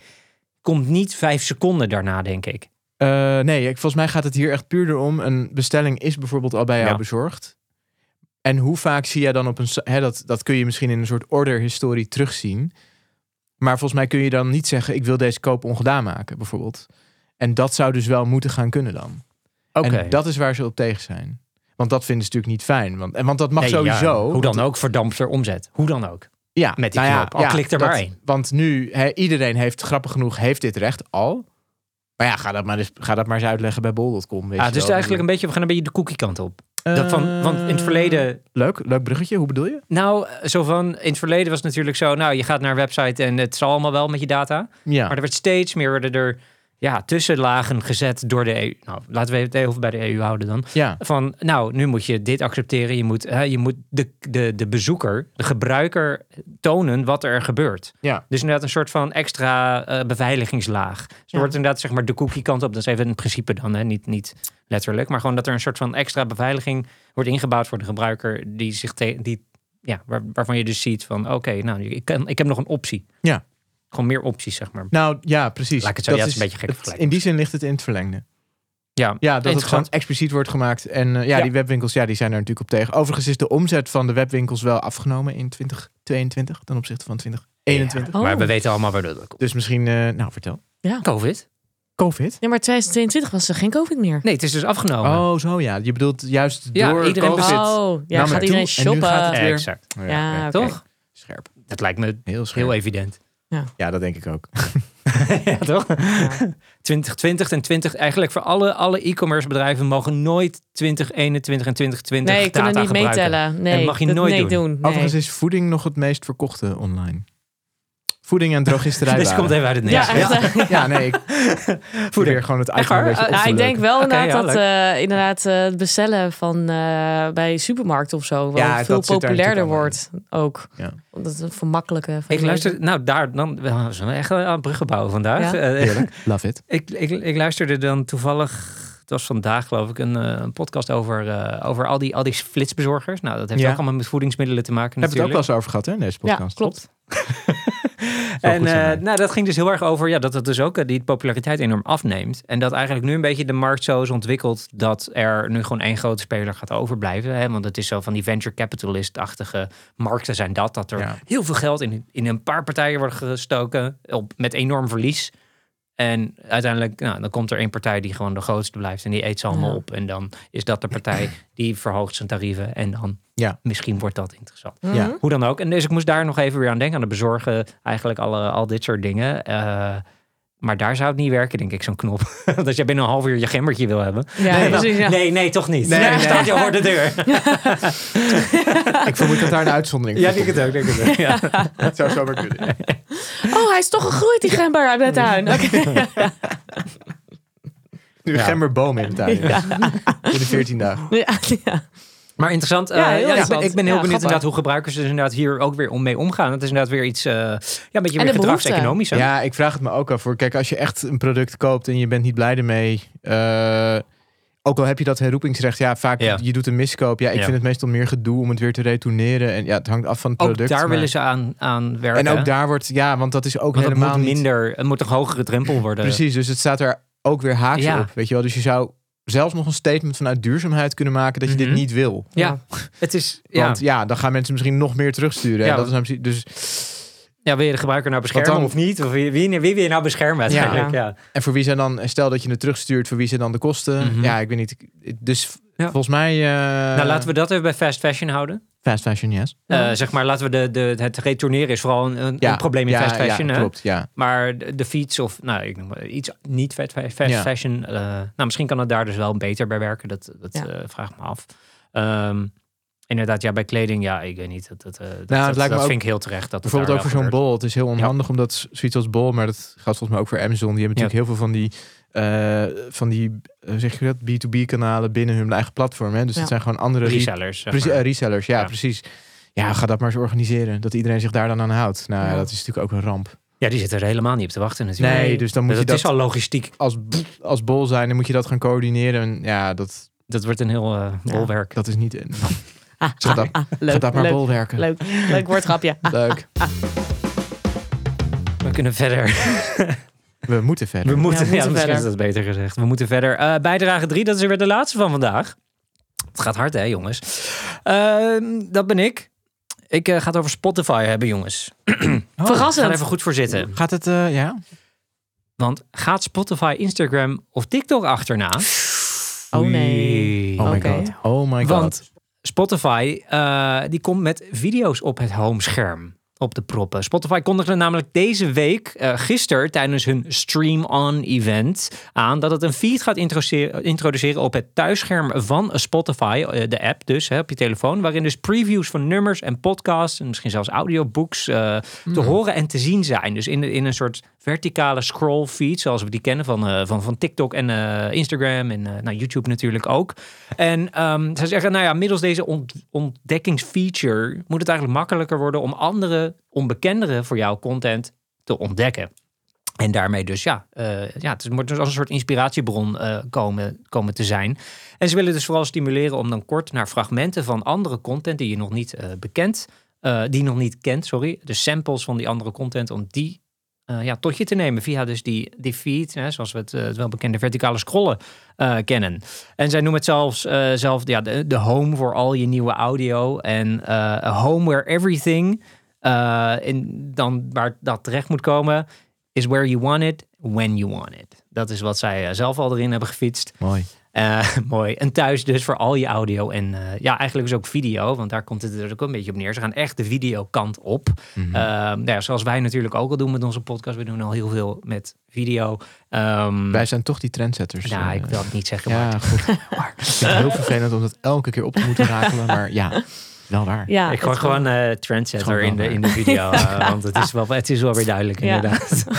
komt niet vijf seconden daarna, denk ik. Eh, nee, ik, volgens mij gaat het hier echt puur erom. Een bestelling is bijvoorbeeld al bij jou Ja. bezorgd. En hoe vaak zie jij dan op een... Hè, dat, dat kun je misschien in een soort orderhistorie terugzien. Maar volgens mij kun je dan niet zeggen... ik wil deze koop ongedaan maken, bijvoorbeeld. En dat zou dus wel moeten gaan kunnen dan. Oké. En dat is waar ze op tegen zijn. Want dat vinden ze natuurlijk niet fijn. Want, en want dat mag Nee, ja, sowieso. hoe dan ook verdampt er omzet. Hoe dan ook. Ja, met die nou ja. Al ja, klikt er dat- maar één. Want nu, iedereen heeft, grappig genoeg, heeft dit recht al. Maar ja, ga dat maar eens, ga dat maar eens uitleggen bij bol.com. Ah, dus eigenlijk een beetje, we gaan een beetje de cookie kant op. Dat van, want in het Eh, verleden Leuk, leuk bruggetje. Hoe bedoel je? Nou, zo van, in het verleden was het natuurlijk zo, nou, je gaat naar een website en het zal allemaal wel met je data. Ja. Maar er werd steeds meer, werden er ja, tussenlagen gezet door de EU. Nou, laten we het even bij de EU houden dan. Ja. Van, nou, nu moet je dit accepteren. Je moet, hè, je moet de, de, de bezoeker, de gebruiker tonen wat er gebeurt. Ja. Dus inderdaad een soort van extra eh, beveiligingslaag. Dus er wordt inderdaad zeg maar de cookie kant op. Dat is even een principe dan, hè? Niet, niet letterlijk. Maar gewoon dat er een soort van extra beveiliging wordt ingebouwd voor de gebruiker. Die zich te, die, ja, waar, waarvan je dus ziet van oké, nou, ik, kan, ik heb nog een optie. Ja. Gewoon meer opties, zeg maar. Nou ja, precies. Laat ik het zo- Dat ja, het is een beetje gek het-. In die zin ligt het in het verlengde. Ja, Ja, dat het gewoon expliciet wordt gemaakt. En eh, ja, Ja. die webwinkels, ja, die zijn er natuurlijk op tegen. Overigens is de omzet van de webwinkels wel afgenomen in 2022 ten opzichte van 2021. Oh. Maar we weten allemaal waar dat komt. Dus misschien, eh, nou vertel. Covid. COVID? Ja, maar 2022 was er geen COVID meer. Nee, het is dus afgenomen. Oh, zo ja. Je bedoelt juist Ja, door iedereen COVID. bezit- Oh, ja, nam gaat er iedereen toe en nu shoppen? gaat het weer- exact. Ja. Toch? Scherp. Dat lijkt me Heel scherp. heel evident. Ja, dat denk ik ook. ja, toch? 2020 en 20, eigenlijk voor alle, alle e-commerce bedrijven mogen nooit 2021 en 2020 Nee, kunnen data niet gebruiken. meetellen. Nee, dat mag je dat nooit nee, doen. Nee. Overigens is voeding nog het meest verkochte online. Voeding en drogisterij. Deze komt even uit het ja, niks. echt, eh, Ja, nee, ik probeer gewoon het Echt item een waar? beetje Eh, op Ja, te ik denk wel Oké, inderdaad ja, dat eh, inderdaad eh, het bestellen van eh, bij supermarkten of zo Ja, veel populairder wordt ook. Ja. Dat het vermakkelijke. van Ik luister, nou daar, dan, we zijn echt aan bruggen bouwen vandaag. Ja. Eh, Heerlijk. Love it. ik, ik, ik luisterde dan toevallig, het was vandaag geloof ik, een, eh, een podcast over, eh, over al, die, al die flitsbezorgers. Nou, dat heeft Ja. ook allemaal met voedingsmiddelen te maken Hebben we het ook wel eens over gehad hè, in deze Ja, podcast. klopt. En zijn eh, nou, dat ging dus heel erg over ja, dat het dus ook eh, die populariteit enorm afneemt. En dat eigenlijk nu een beetje de markt zo is ontwikkeld dat er nu gewoon één grote speler gaat overblijven. Hè? Want het is zo van die venture capitalist-achtige markten zijn dat. Dat er Ja. heel veel geld in, in een paar partijen wordt gestoken op, met enorm verlies. En uiteindelijk, nou, dan komt er één partij die gewoon de grootste blijft en die eet ze allemaal Ja. op. En dan is dat de partij die verhoogt zijn tarieven. En dan Ja. misschien wordt dat interessant. Ja. Hoe dan ook. En dus ik moest daar nog even weer aan denken. Aan de bezorgen. Eigenlijk alle, al dit soort dingen. Eh, maar daar zou het niet werken, denk ik, zo'n knop. Want als jij binnen een half uur je gembertje wil hebben. Ja, nee, precies, ja. nee, nee, toch niet. Nee, Nee, nee. staat jou voor de deur. Ik vermoed dat daar een uitzondering ja, voor denk het ook. Denk het ook. Ja. Dat zou zomaar kunnen. Oh, hij is toch gegroeid, die gember uit mijn tuin. Oké. Nu een Ja. gemberboom in de tuin. Ja. In de 14 dagen. Ja, ja. Maar interessant. eh, Ja, Ja, heel ik, ben, interessant. ik ben heel Ja, benieuwd inderdaad hoe gebruikers er inderdaad hier ook weer om mee omgaan. Het is inderdaad weer iets, eh, ja, een beetje En weer behoefte. gedragseconomisch. Ja, ik vraag het me ook af. Voor. Kijk, als je echt een product koopt en je bent niet blij ermee. eh, ook al heb je dat herroepingsrecht. Ja, vaak Ja. je doet een miskoop. Ja, ik Ja. vind het meestal meer gedoe om het weer te retourneren. En ja, het hangt af van het Ook product. daar maar- willen ze aan, aan werken. En ook daar wordt, ja, want dat is ook Want het helemaal moet niet... minder, het moet een hogere drempel worden. Precies, dus het staat er ook weer haaks Ja. op. Weet je wel, dus je zou zelfs nog een statement vanuit duurzaamheid kunnen maken dat je Mhm. dit niet wil. Ja, het is. Ja, Want ja, dan gaan mensen misschien nog meer terugsturen. Ja. En dat is nou precies- dus, ja, wil je de gebruiker nou beschermen dan- of niet? Of wie, wie, wie wil je nou beschermen uiteindelijk? Ja. en voor wie zijn dan, stel dat je het terugstuurt, voor wie zijn dan de kosten? Mhm. Ja, ik weet niet. Dus Ja. volgens mij. eh, Nou, laten we dat even bij fast fashion houden. Fast fashion, yes. Eh, zeg maar, laten we de, de, het retourneren is vooral een, een, Ja, een probleem in ja, fast fashion. Ja, hè? klopt, ja. Maar de, de fiets of nou, ik noem maar iets niet fast, fashion. eh, nou, misschien kan het daar dus wel beter bij werken. Dat, dat Ja. eh, vraag ik me af. Ehm, inderdaad, ja, bij kleding, ja, ik weet niet. Dat, dat, eh, dat, het dat, lijkt me dat ook- vind ik heel terecht. Dat Bijvoorbeeld ook voor zo'n bol. Het is heel onhandig omdat zoiets als bol, maar dat gaat volgens mij ook voor Amazon. Die hebben natuurlijk heel veel van die, eh, van die eh, zeg je dat, B2B kanalen binnen hun eigen platform. Hè? Dus Ja. het zijn gewoon andere re- Resellers. zeg Precies, maar. eh, resellers, ja, Ja. precies. Ja, ga dat maar eens organiseren. Dat iedereen zich daar dan aan houdt. Nou, Ja. dat is natuurlijk ook een ramp. Ja, die zitten er helemaal niet op te wachten natuurlijk. Nee, dus dan moet je het is dat al logistiek. als, als bol zijn, dan moet je dat gaan coördineren. En ja, dat, Dat wordt een heel bolwerk. dat is niet... Ah, Ga dat, ah, leuk, dat maar leuk, bol werken. leuk, leuk woordgrapje. Ah, Leuk. We kunnen verder. We moeten verder. We moeten, we ja, moeten misschien is dat beter gezegd. We moeten verder. Eh, bijdrage 3, dat is weer de laatste van vandaag. Het gaat hard, hè, jongens. Ehm, dat ben ik. Ik eh, ga het over Spotify hebben, jongens. Oh, Ga er Verrassend. even goed voor zitten. Gaat het, eh, ja? Want gaat Spotify, Instagram of TikTok achterna? Oh nee. Oh my god. Oh my god. Want Spotify eh, die komt met video's op het homescherm op de proppen. Spotify kondigde namelijk deze week, eh gisteren tijdens hun Stream On event, aan dat het een feed gaat introduceren, introduceren op het thuisscherm van Spotify, eh, de app dus, hè, op je telefoon, waarin dus previews van nummers en podcasts en misschien zelfs audiobooks eh, te horen en te zien zijn. Dus in, in een soort verticale scroll feed, zoals we die kennen van, eh, van, van TikTok en eh, Instagram en eh, nou, YouTube natuurlijk ook. En ehm ze zeggen, nou ja, middels deze ont- ontdekkingsfeature moet het eigenlijk makkelijker worden om andere onbekendere voor jouw content te ontdekken. En daarmee dus, ja, ja het moet dus als een soort inspiratiebron komen, komen te zijn. En ze willen dus vooral stimuleren om dan kort naar fragmenten van andere content die je nog niet eh, bekend, die nog niet kent, sorry, de samples van die andere content, om die eh, ja, tot je te nemen via dus die, die feed, hè, zoals we het, eh, het welbekende verticale scrollen eh, kennen. En zij noemen het zelfs eh, zelf ja, de, de home voor al je nieuwe audio en home where everything, in, dan waar dat terecht moet komen, is where you want it, when you want it. Dat is wat zij eh, zelf al erin hebben gefietst. Mooi. Eh, mooi. En thuis dus voor al je audio en eh, ja, eigenlijk dus ook video. Want daar komt het er ook een beetje op neer. Ze gaan echt de videokant op. Mhm. Eh, nou ja, zoals wij natuurlijk ook al doen met onze podcast. We doen al heel veel met video. Ehm, Wij zijn toch die trendsetters. nou, ik wil het niet zeggen, Ja, maar goed. Ik vind het heel vervelend om dat elke keer op te moeten rakelen. Maar ja, wel waar. Ja, ik gooi gewoon eh Het trendsetter in de, in de video. eh, want het is, wel, het is wel weer duidelijk Ja. inderdaad.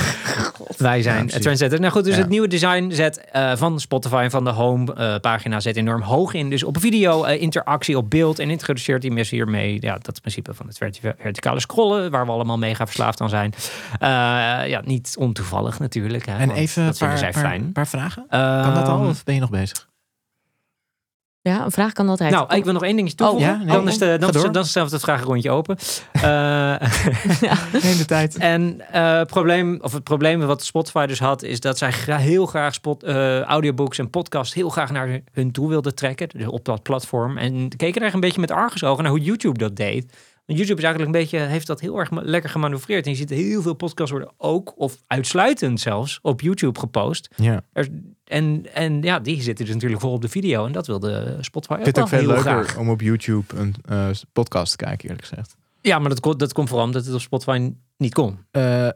Wij zijn precies. trendsetter. Nou goed, dus Ja. het nieuwe design zet eh, van Spotify en van de home eh, pagina zet enorm hoog in. Dus op video, interactie op beeld en introduceert die mensen hiermee. Ja, dat is het principe van het verti- verticale scrollen, waar we allemaal mega verslaafd aan zijn. Eh, ja, niet ontoevallig natuurlijk. Hè, En even een paar, paar, fijn. paar vragen. Kan dat al Ehm, of ben je nog bezig? Ja, een vraag kan altijd. Nou, ik wil nog één dingetje toevoegen. ja, nee, dan, is de, dan, door. dan het vragenrondje open. Eh, Nee, de tijd. En eh, het probleem, of het probleem wat Spotify dus had, is dat zij gra- heel graag spot, eh, audiobooks en podcasts heel graag naar hun toe wilden trekken. Dus op dat platform. En keken er een beetje met argusogen naar hoe YouTube dat deed. YouTube is eigenlijk een beetje, heeft dat heel erg lekker gemanoeuvreerd. En je ziet heel veel podcasts worden ook, of uitsluitend zelfs, op YouTube gepost. Ja. Er, en, en ja, die zitten dus natuurlijk vol op de video. En dat wilde Spotify ook vind het wel ook veel heel leuker graag. om op YouTube een eh, podcast te kijken, eerlijk gezegd. Ja, maar dat, dat komt vooral omdat het op Spotify niet kon. Eh, eh,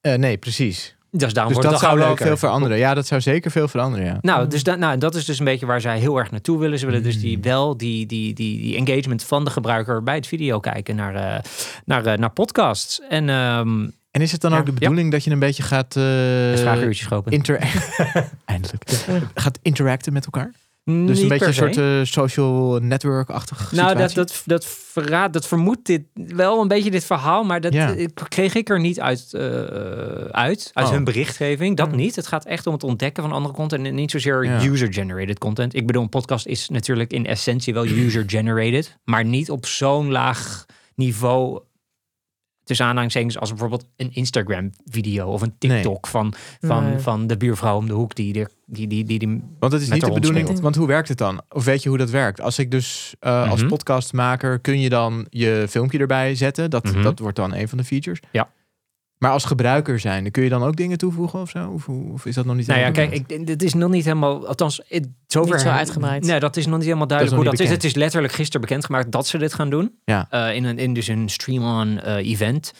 nee, precies. Dus daarom Dus wordt dat zou wel leuker. veel veranderen. Ja, dat zou zeker veel veranderen, ja. Nou, dus da- nou, dat is dus een beetje waar zij heel erg naartoe willen. Ze willen dus die, Mm. wel die, die, die, die engagement van de gebruiker bij het video kijken naar, eh, naar, eh, naar podcasts. En ehm En is het dan Ja, ook de ja. bedoeling dat je een beetje gaat... eh inter Eindelijk. Gaat interacten met elkaar? Dus een beetje een soort eh, social network-achtige Nou, dat, dat, dat, verraadt, dat vermoedt dit wel een beetje dit verhaal, maar dat Ja. eh, kreeg ik er niet uit, eh, uit, uit Oh. hun berichtgeving. Dat niet. Het gaat echt om het ontdekken van andere content en niet zozeer Ja. user-generated content. Ik bedoel, een podcast is natuurlijk in essentie wel user-generated, maar niet op zo'n laag niveau. Tussen aanhalingstekens als bijvoorbeeld een Instagram-video of een TikTok van, van, Nee. van de buurvrouw om de hoek die, er- die, die, die, die Want het is niet de bedoeling, speelt. want hoe werkt het dan? Of weet je hoe dat werkt? Als ik dus eh, als Mhm. podcastmaker kun je dan je filmpje erbij zetten. Dat, Mhm. dat wordt dan een van de features. Ja. Maar als gebruiker zijn, kun je dan ook dingen toevoegen of zo? Of, of is dat nog niet Nou ja, kijk, ik, dit is nog niet helemaal, althans, het, zover, Niet zo uitgebreid. Nee, dat is nog niet helemaal duidelijk hoe dat is. Het is letterlijk gisteren bekendgemaakt dat ze dit gaan doen. Ja. Eh, in, een, in dus een stream-on eh, event.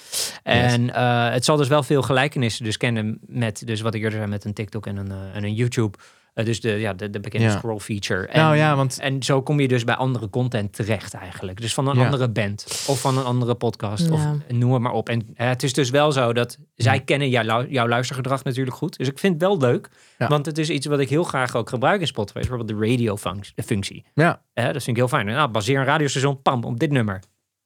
En eh, het zal dus wel veel gelijkenissen dus kennen met, dus wat ik eerder zei, met een TikTok en een, en een YouTube. Eh, dus de, ja, de, de bekende Ja. scroll feature. En, Nou ja, want- en zo kom je dus bij andere content terecht eigenlijk. Dus van een Ja. andere band of van een andere podcast of noem het maar op. En eh, het is dus wel zo dat zij kennen jouw, lu- jouw luistergedrag natuurlijk goed. Dus ik vind het wel leuk. Ja. Want het is iets wat ik heel graag ook gebruik in Spotify. Bijvoorbeeld de radio-functie. Ja, dat vind ik heel fijn. Nou, baseer een radiostation, pam, op dit nummer.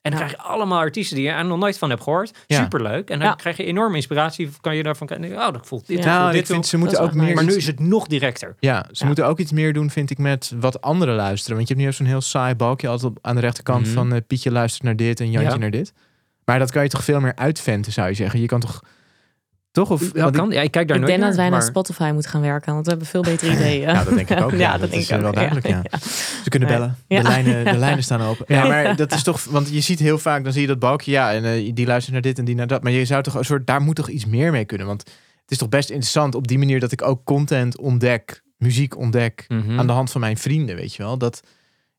En dan Ja. krijg je allemaal artiesten die je er nog nooit van hebt gehoord. Ja. Superleuk. En dan Ja. krijg je enorm inspiratie. Kan je daarvan kijken, oh, dat voelt dit, voelt nou, dit ik vind toe. ze moeten ook meer... Maar nu is het nog directer. Ja, ze moeten ook iets meer doen, vind ik, met wat anderen luisteren. Want je hebt nu zo'n heel saai balkje altijd op, aan de rechterkant Mhm. van eh, Pietje luistert naar dit en Jantje Ja. naar dit. Maar dat kan je toch veel meer uitventen, zou je zeggen. Je kan toch... Toch? Of, Ja, want ik- kan. ja, ik kijk daar ik nooit denk dat wij naar. naar Spotify moeten gaan werken, want we hebben veel betere ideeën. Ja, dat denk ik ook. Ja, Ja, dat, dat denk is ik ook. wel duidelijk, ja. Ja. Ze kunnen bellen. Ja. De, lijnen, de lijnen staan open. Ja, maar dat is toch... Want je ziet heel vaak, dan zie je dat balkje. Ja, en eh, die luistert naar dit en die naar dat. Maar je zou toch een soort... Daar moet toch iets meer mee kunnen? Want het is toch best interessant op die manier dat ik ook content ontdek, muziek ontdek Mhm. aan de hand van mijn vrienden, weet je wel. Dat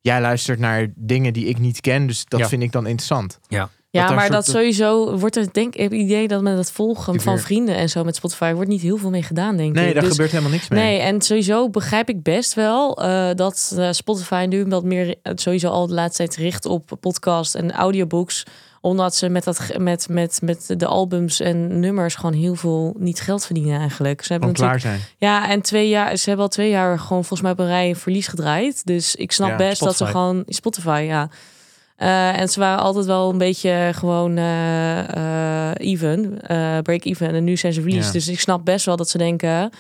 jij luistert naar dingen die ik niet ken, dus dat Ja. vind ik dan interessant. Ja. Ja, maar dat sowieso wordt er denk ik het idee dat met het volgen van vrienden en zo met Spotify wordt niet heel veel mee gedaan, denk Nee, ik. daar Dus- gebeurt helemaal niks mee. Nee, en sowieso begrijp ik best wel eh, dat eh, Spotify nu wat meer eh, sowieso al de laatste tijd richt op podcast en audiobooks. Omdat ze met, dat, met, met, met de albums en nummers gewoon heel veel niet geld verdienen eigenlijk. Ze hebben klaar zijn. ja, en twee jaar, ze hebben al twee jaar gewoon volgens mij op een rij een verlies gedraaid. Dus ik snap Ja, best dat ze gewoon Spotify, ja. Eh, en ze waren altijd wel een beetje gewoon eh, eh, even, eh, break even. En nu zijn ze verlies. Ja. Dus ik snap best wel dat ze denken.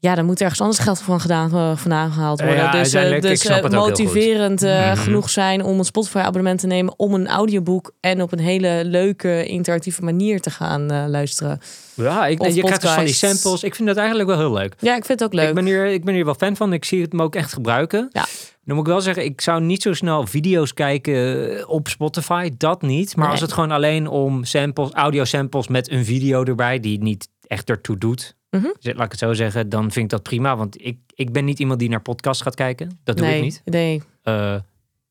Ja, dan moet ergens anders geld van gedaan, eh, vandaan gehaald worden. Ja, dus ik dus eh, motiverend Mhm. genoeg zijn om een Spotify-abonnement te nemen... om een audioboek en op een hele leuke, interactieve manier te gaan luisteren. Ja, ik, Of je krijgt dus van die samples. Ik vind dat eigenlijk wel heel leuk. Ja, ik vind het ook leuk. Ik ben, hier, ik ben hier wel fan van. Ik zie het me ook echt gebruiken. Ja. Dan moet ik wel zeggen, ik zou niet zo snel video's kijken op Spotify. Dat niet. Maar Nee. als het gewoon alleen om samples, audio samples met een video erbij, die niet echt ertoe doet, Mhm. dus laat ik het zo zeggen, dan vind ik dat prima. Want ik, ik ben niet iemand die naar podcasts gaat kijken. Dat doe nee, ik niet. Nee, Eh,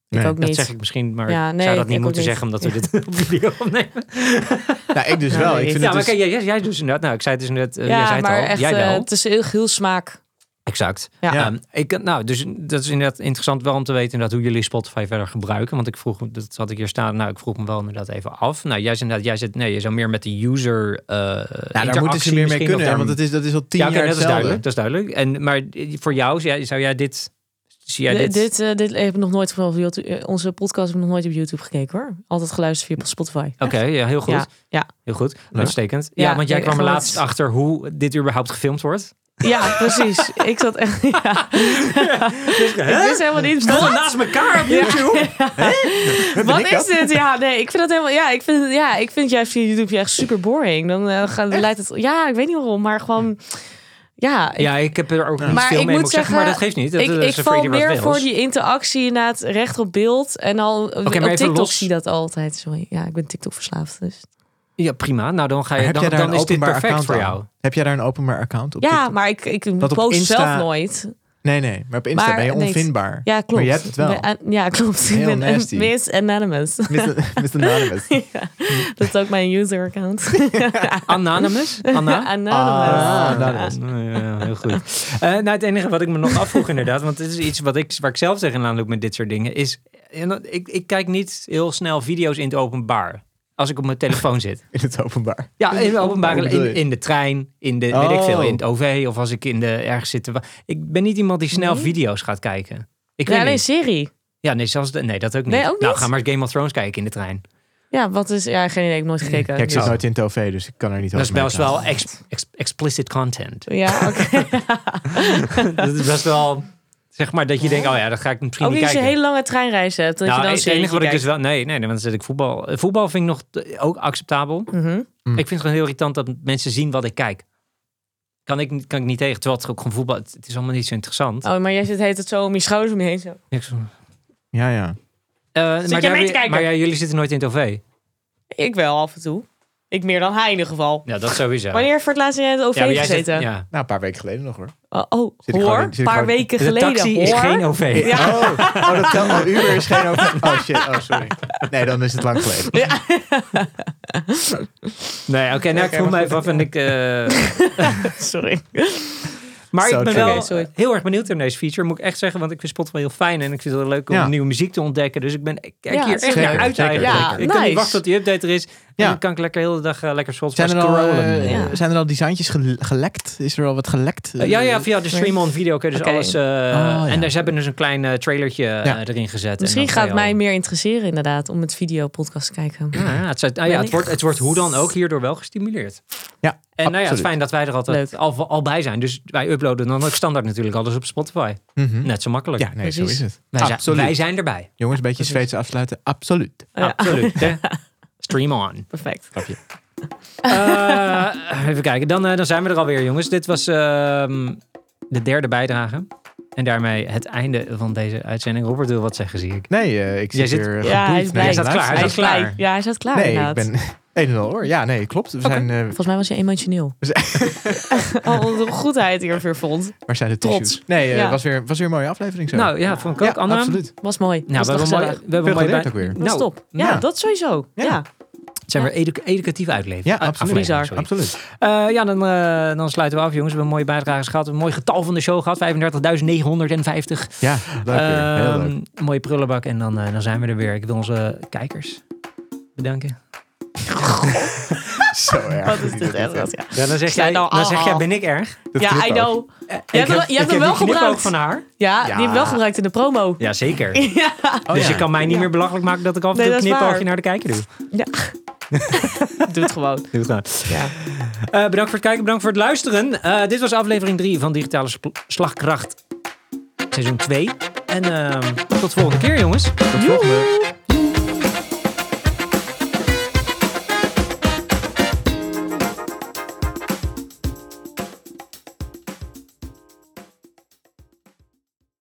ik ook dat niet. zeg ik misschien, maar Ja, nee, zou dat niet moeten niet. zeggen omdat we dit op video opnemen. Nou, ik dus wel. nee. Ik vind Ja, het maar dus... kijk, jij, jij dus inderdaad. Nou, ik zei het dus net. eh, jij zei het maar al. echt, jij eh, wel. het is heel, heel smaak. Exact. Ja. Ehm, ik, nou, dus dat is inderdaad interessant wel om te weten inderdaad, hoe jullie Spotify verder gebruiken. Want ik vroeg, dat had ik hier staan, nou, ik vroeg me wel inderdaad even af. Nou, jij inderdaad, jij zit, nee, je zou meer met de user uh, Ja, daar moeten ze meer mee kunnen. Want dat is, dat is al tien ja, oké, jaar dat is duidelijk. Dat is duidelijk. En, maar voor jou, zou jij, zou jij dit... Zie jij dit, dit? dit, eh, dit heb ik nog nooit op YouTube, eh, onze podcast heb ik nog nooit op YouTube gekeken hoor. Altijd geluisterd via Spotify. Oké, ja, heel goed. Ja, ja. Heel goed. Uitstekend. Ja, Ja, want jij kwam er laatst achter hoe dit überhaupt gefilmd wordt. Ja, precies. ik zat echt. Ja. ik wist helemaal niet. Staan Wat? naast elkaar op Ja. YouTube. Wat ik is dat? dit? Ja, nee, ik vind dat helemaal. Ja, ik vind, ja, ik vind juist via YouTube echt super boring. Dan eh, gaat, leidt het. Ja, ik weet niet waarom, maar gewoon. Ja, ik, Ja, ik heb er ook niet Maar veel ik mee, moet zeggen, maar dat geeft niet. Dat, ik, ik een val meer voor die interactie inderdaad recht op beeld. En al maar op TikTok los. zie je dat altijd. Sorry, ja, ik ben TikTok verslaafd. Dus. Ja, prima. Nou, dan, ga je, heb dan, dan een is dit openbaar perfect account voor aan? jou. Heb jij daar een openbaar account op? Ja, TikTok? maar ik, ik Dat post Insta- zelf nooit. Nee, nee. Maar op Insta Maar ben je nee, onvindbaar. Ja, klopt. Maar je hebt het wel. Ben- Ja, klopt. Ik Heel ben nasty. Miss Anonymous. Mr. Anonymous. Ja, dat is ook mijn user-account. Anonymous? Anna? Anonymous. Ah. Anonymous. Ja, ja, heel goed. Eh, nou, het enige wat ik me nog afvroeg inderdaad, want dit is iets wat ik, waar ik zelf tegenaan loop met dit soort dingen, is, ik, ik kijk niet heel snel video's in het openbaar. Als ik op mijn telefoon zit. In het openbaar. Ja, in het openbaar, in, in de trein, in de, weet ik veel, Oh. in het OV of als ik in de, ergens zit. te Ik ben niet iemand die snel Nee? video's gaat kijken. Ik Ja, niet. serie. Ja, nee, zelfs de, nee, dat ook niet. Nee, ook Nou, niet? ga maar Game of Thrones kijken in de trein. Ja, wat is... Ja, geen idee. Ik heb nooit gekeken. Ja, ik zit Dus- nooit in het OV, dus ik kan er niet Dat is over best wel meepraten. ex- ex- explicit content. Ja, oké. dat is best wel, zeg maar, dat je denkt, oh ja, dat ga ik misschien Ook niet als je kijken. een hele lange treinreis hebt. Dat nou, je dan het enige wat ik dus wel... Nee, nee, nee, want dan zit ik voetbal. Voetbal vind ik nog te- ook acceptabel. Mhm. Mm. Ik vind het gewoon heel irritant dat mensen zien wat ik kijk. Kan ik, niet- kan ik niet tegen. Terwijl het ook gewoon voetbal... Het, het is allemaal niet zo interessant. Oh, maar jij zit heet het zo om je schouders om je heen. Zo. Ja, ja. Eh, maar daar kijken? Maar ja, jullie zitten nooit in het OV. Ik wel af en toe. Ik meer dan hij in ieder geval. Ja, dat sowieso. Wanneer voor het laatst in het OV ja, maar jij zit- gezeten? ja. Nou, een paar weken geleden nog hoor. Oh, oh, Zit ik gewoon hoor. Een ik paar gewoon- weken De geleden. taxi is hoor. geen OV. Ja. Oh, oh, dat telt al. Uber is geen OV. Oh shit, oh sorry. Nee, dan is het lang geleden. Nee, oké, nou, ik vroeg me even af en ik... eh, Sorry. Maar Zo ik ben true. wel Oké, sorry. heel erg benieuwd naar deze feature, moet ik echt zeggen. Want ik vind Spotify heel fijn en ik vind het heel leuk om Ja. nieuwe muziek te ontdekken. Dus ik, ben, ik kijk Ja, hier echt zeker. naar uit Zeker, eigenlijk. zeker. ik kan niet nice. wachten tot die update er is. En Ja. dan kan ik lekker de hele dag eh, lekker Spotify Zijn er, al, scrollen. eh, Ja. zijn er al designtjes gele- gelekt? Is er al wat gelekt? Eh, ja, ja, via de stream on video kun je dus alles... eh, ja. En daar ze hebben dus een klein trailertje erin gezet. Misschien En gaat mij al- meer interesseren inderdaad om het videopodcast te kijken. Ja, ja, het, zou- nou ja, het, wordt, het wordt hoe dan ook hierdoor wel gestimuleerd. Ja, En nou ja, het is fijn dat wij er altijd al, al bij zijn. Dus wij uploaden dan ook standaard natuurlijk alles op Spotify. Mhm. Net zo makkelijk. Ja, nee, zo is het. wij, zijn, Absoluut. wij zijn erbij. Jongens, een beetje Zweeds afsluiten. Absoluut. Ja. Absoluut. Stream on. Perfect. Eh, even kijken, dan, eh, dan zijn we er alweer, jongens. Dit was ehm, de derde bijdrage. En daarmee het einde van deze uitzending. Robert wil wat zeggen, zie ik. Nee, eh, ik Jij zit zit- hier Ja, hij is Hij klaar, hij Hij is klaar. Ja, hij staat klaar Nee, ik ben een en al hoor. Ja, nee, klopt. We zijn, Volgens mij was je emotioneel. Oh, hoe goed hij het hier weer vond. waar zijn de Trots. tissues? Nee, het Ja. was, weer, was weer een mooie aflevering zo. Nou ja, vond ik ook. ja, absoluut. Was mooi. Nou, was we hebben, mooi, we hebben mooi bij... ook weer. Nou, top. Ja, ja. dat sowieso. Ja. Ja. het zijn weer edu- educatief uitleveren. Ja, Ah, absoluut. Bizar. sorry. Absoluut. Eh, ja, dan, eh, dan sluiten we af, jongens. We hebben een mooie bijdrage gehad. Een mooi getal van de show gehad. 35.950. Ja, leuk Ehm, een mooie prullenbak. En dan, eh, dan zijn we er weer. Ik wil onze kijkers bedanken. Zo erg. Wat is dit echt? Ja. Ja, dan zeg, jij, nou dan zeg jij, ben ik erg? Dat Ja, I know. Je hebt heb- je hebt hem heb wel gebruikt. van haar. Ja, die Ja. heb ik wel gebruikt in de promo. Ja, zeker. Ja. Oh, dus ja. je kan mij niet meer belachelijk maken dat ik af en Nee, toe een knipoogje naar de kijker doe. ja. Doe het gewoon. Doe het. Ja. Eh, bedankt voor het kijken, bedankt voor het luisteren. Eh, dit was aflevering 3 van Digitale Slagkracht seizoen 2. En ehm, tot de volgende keer, jongens. Tot volgende.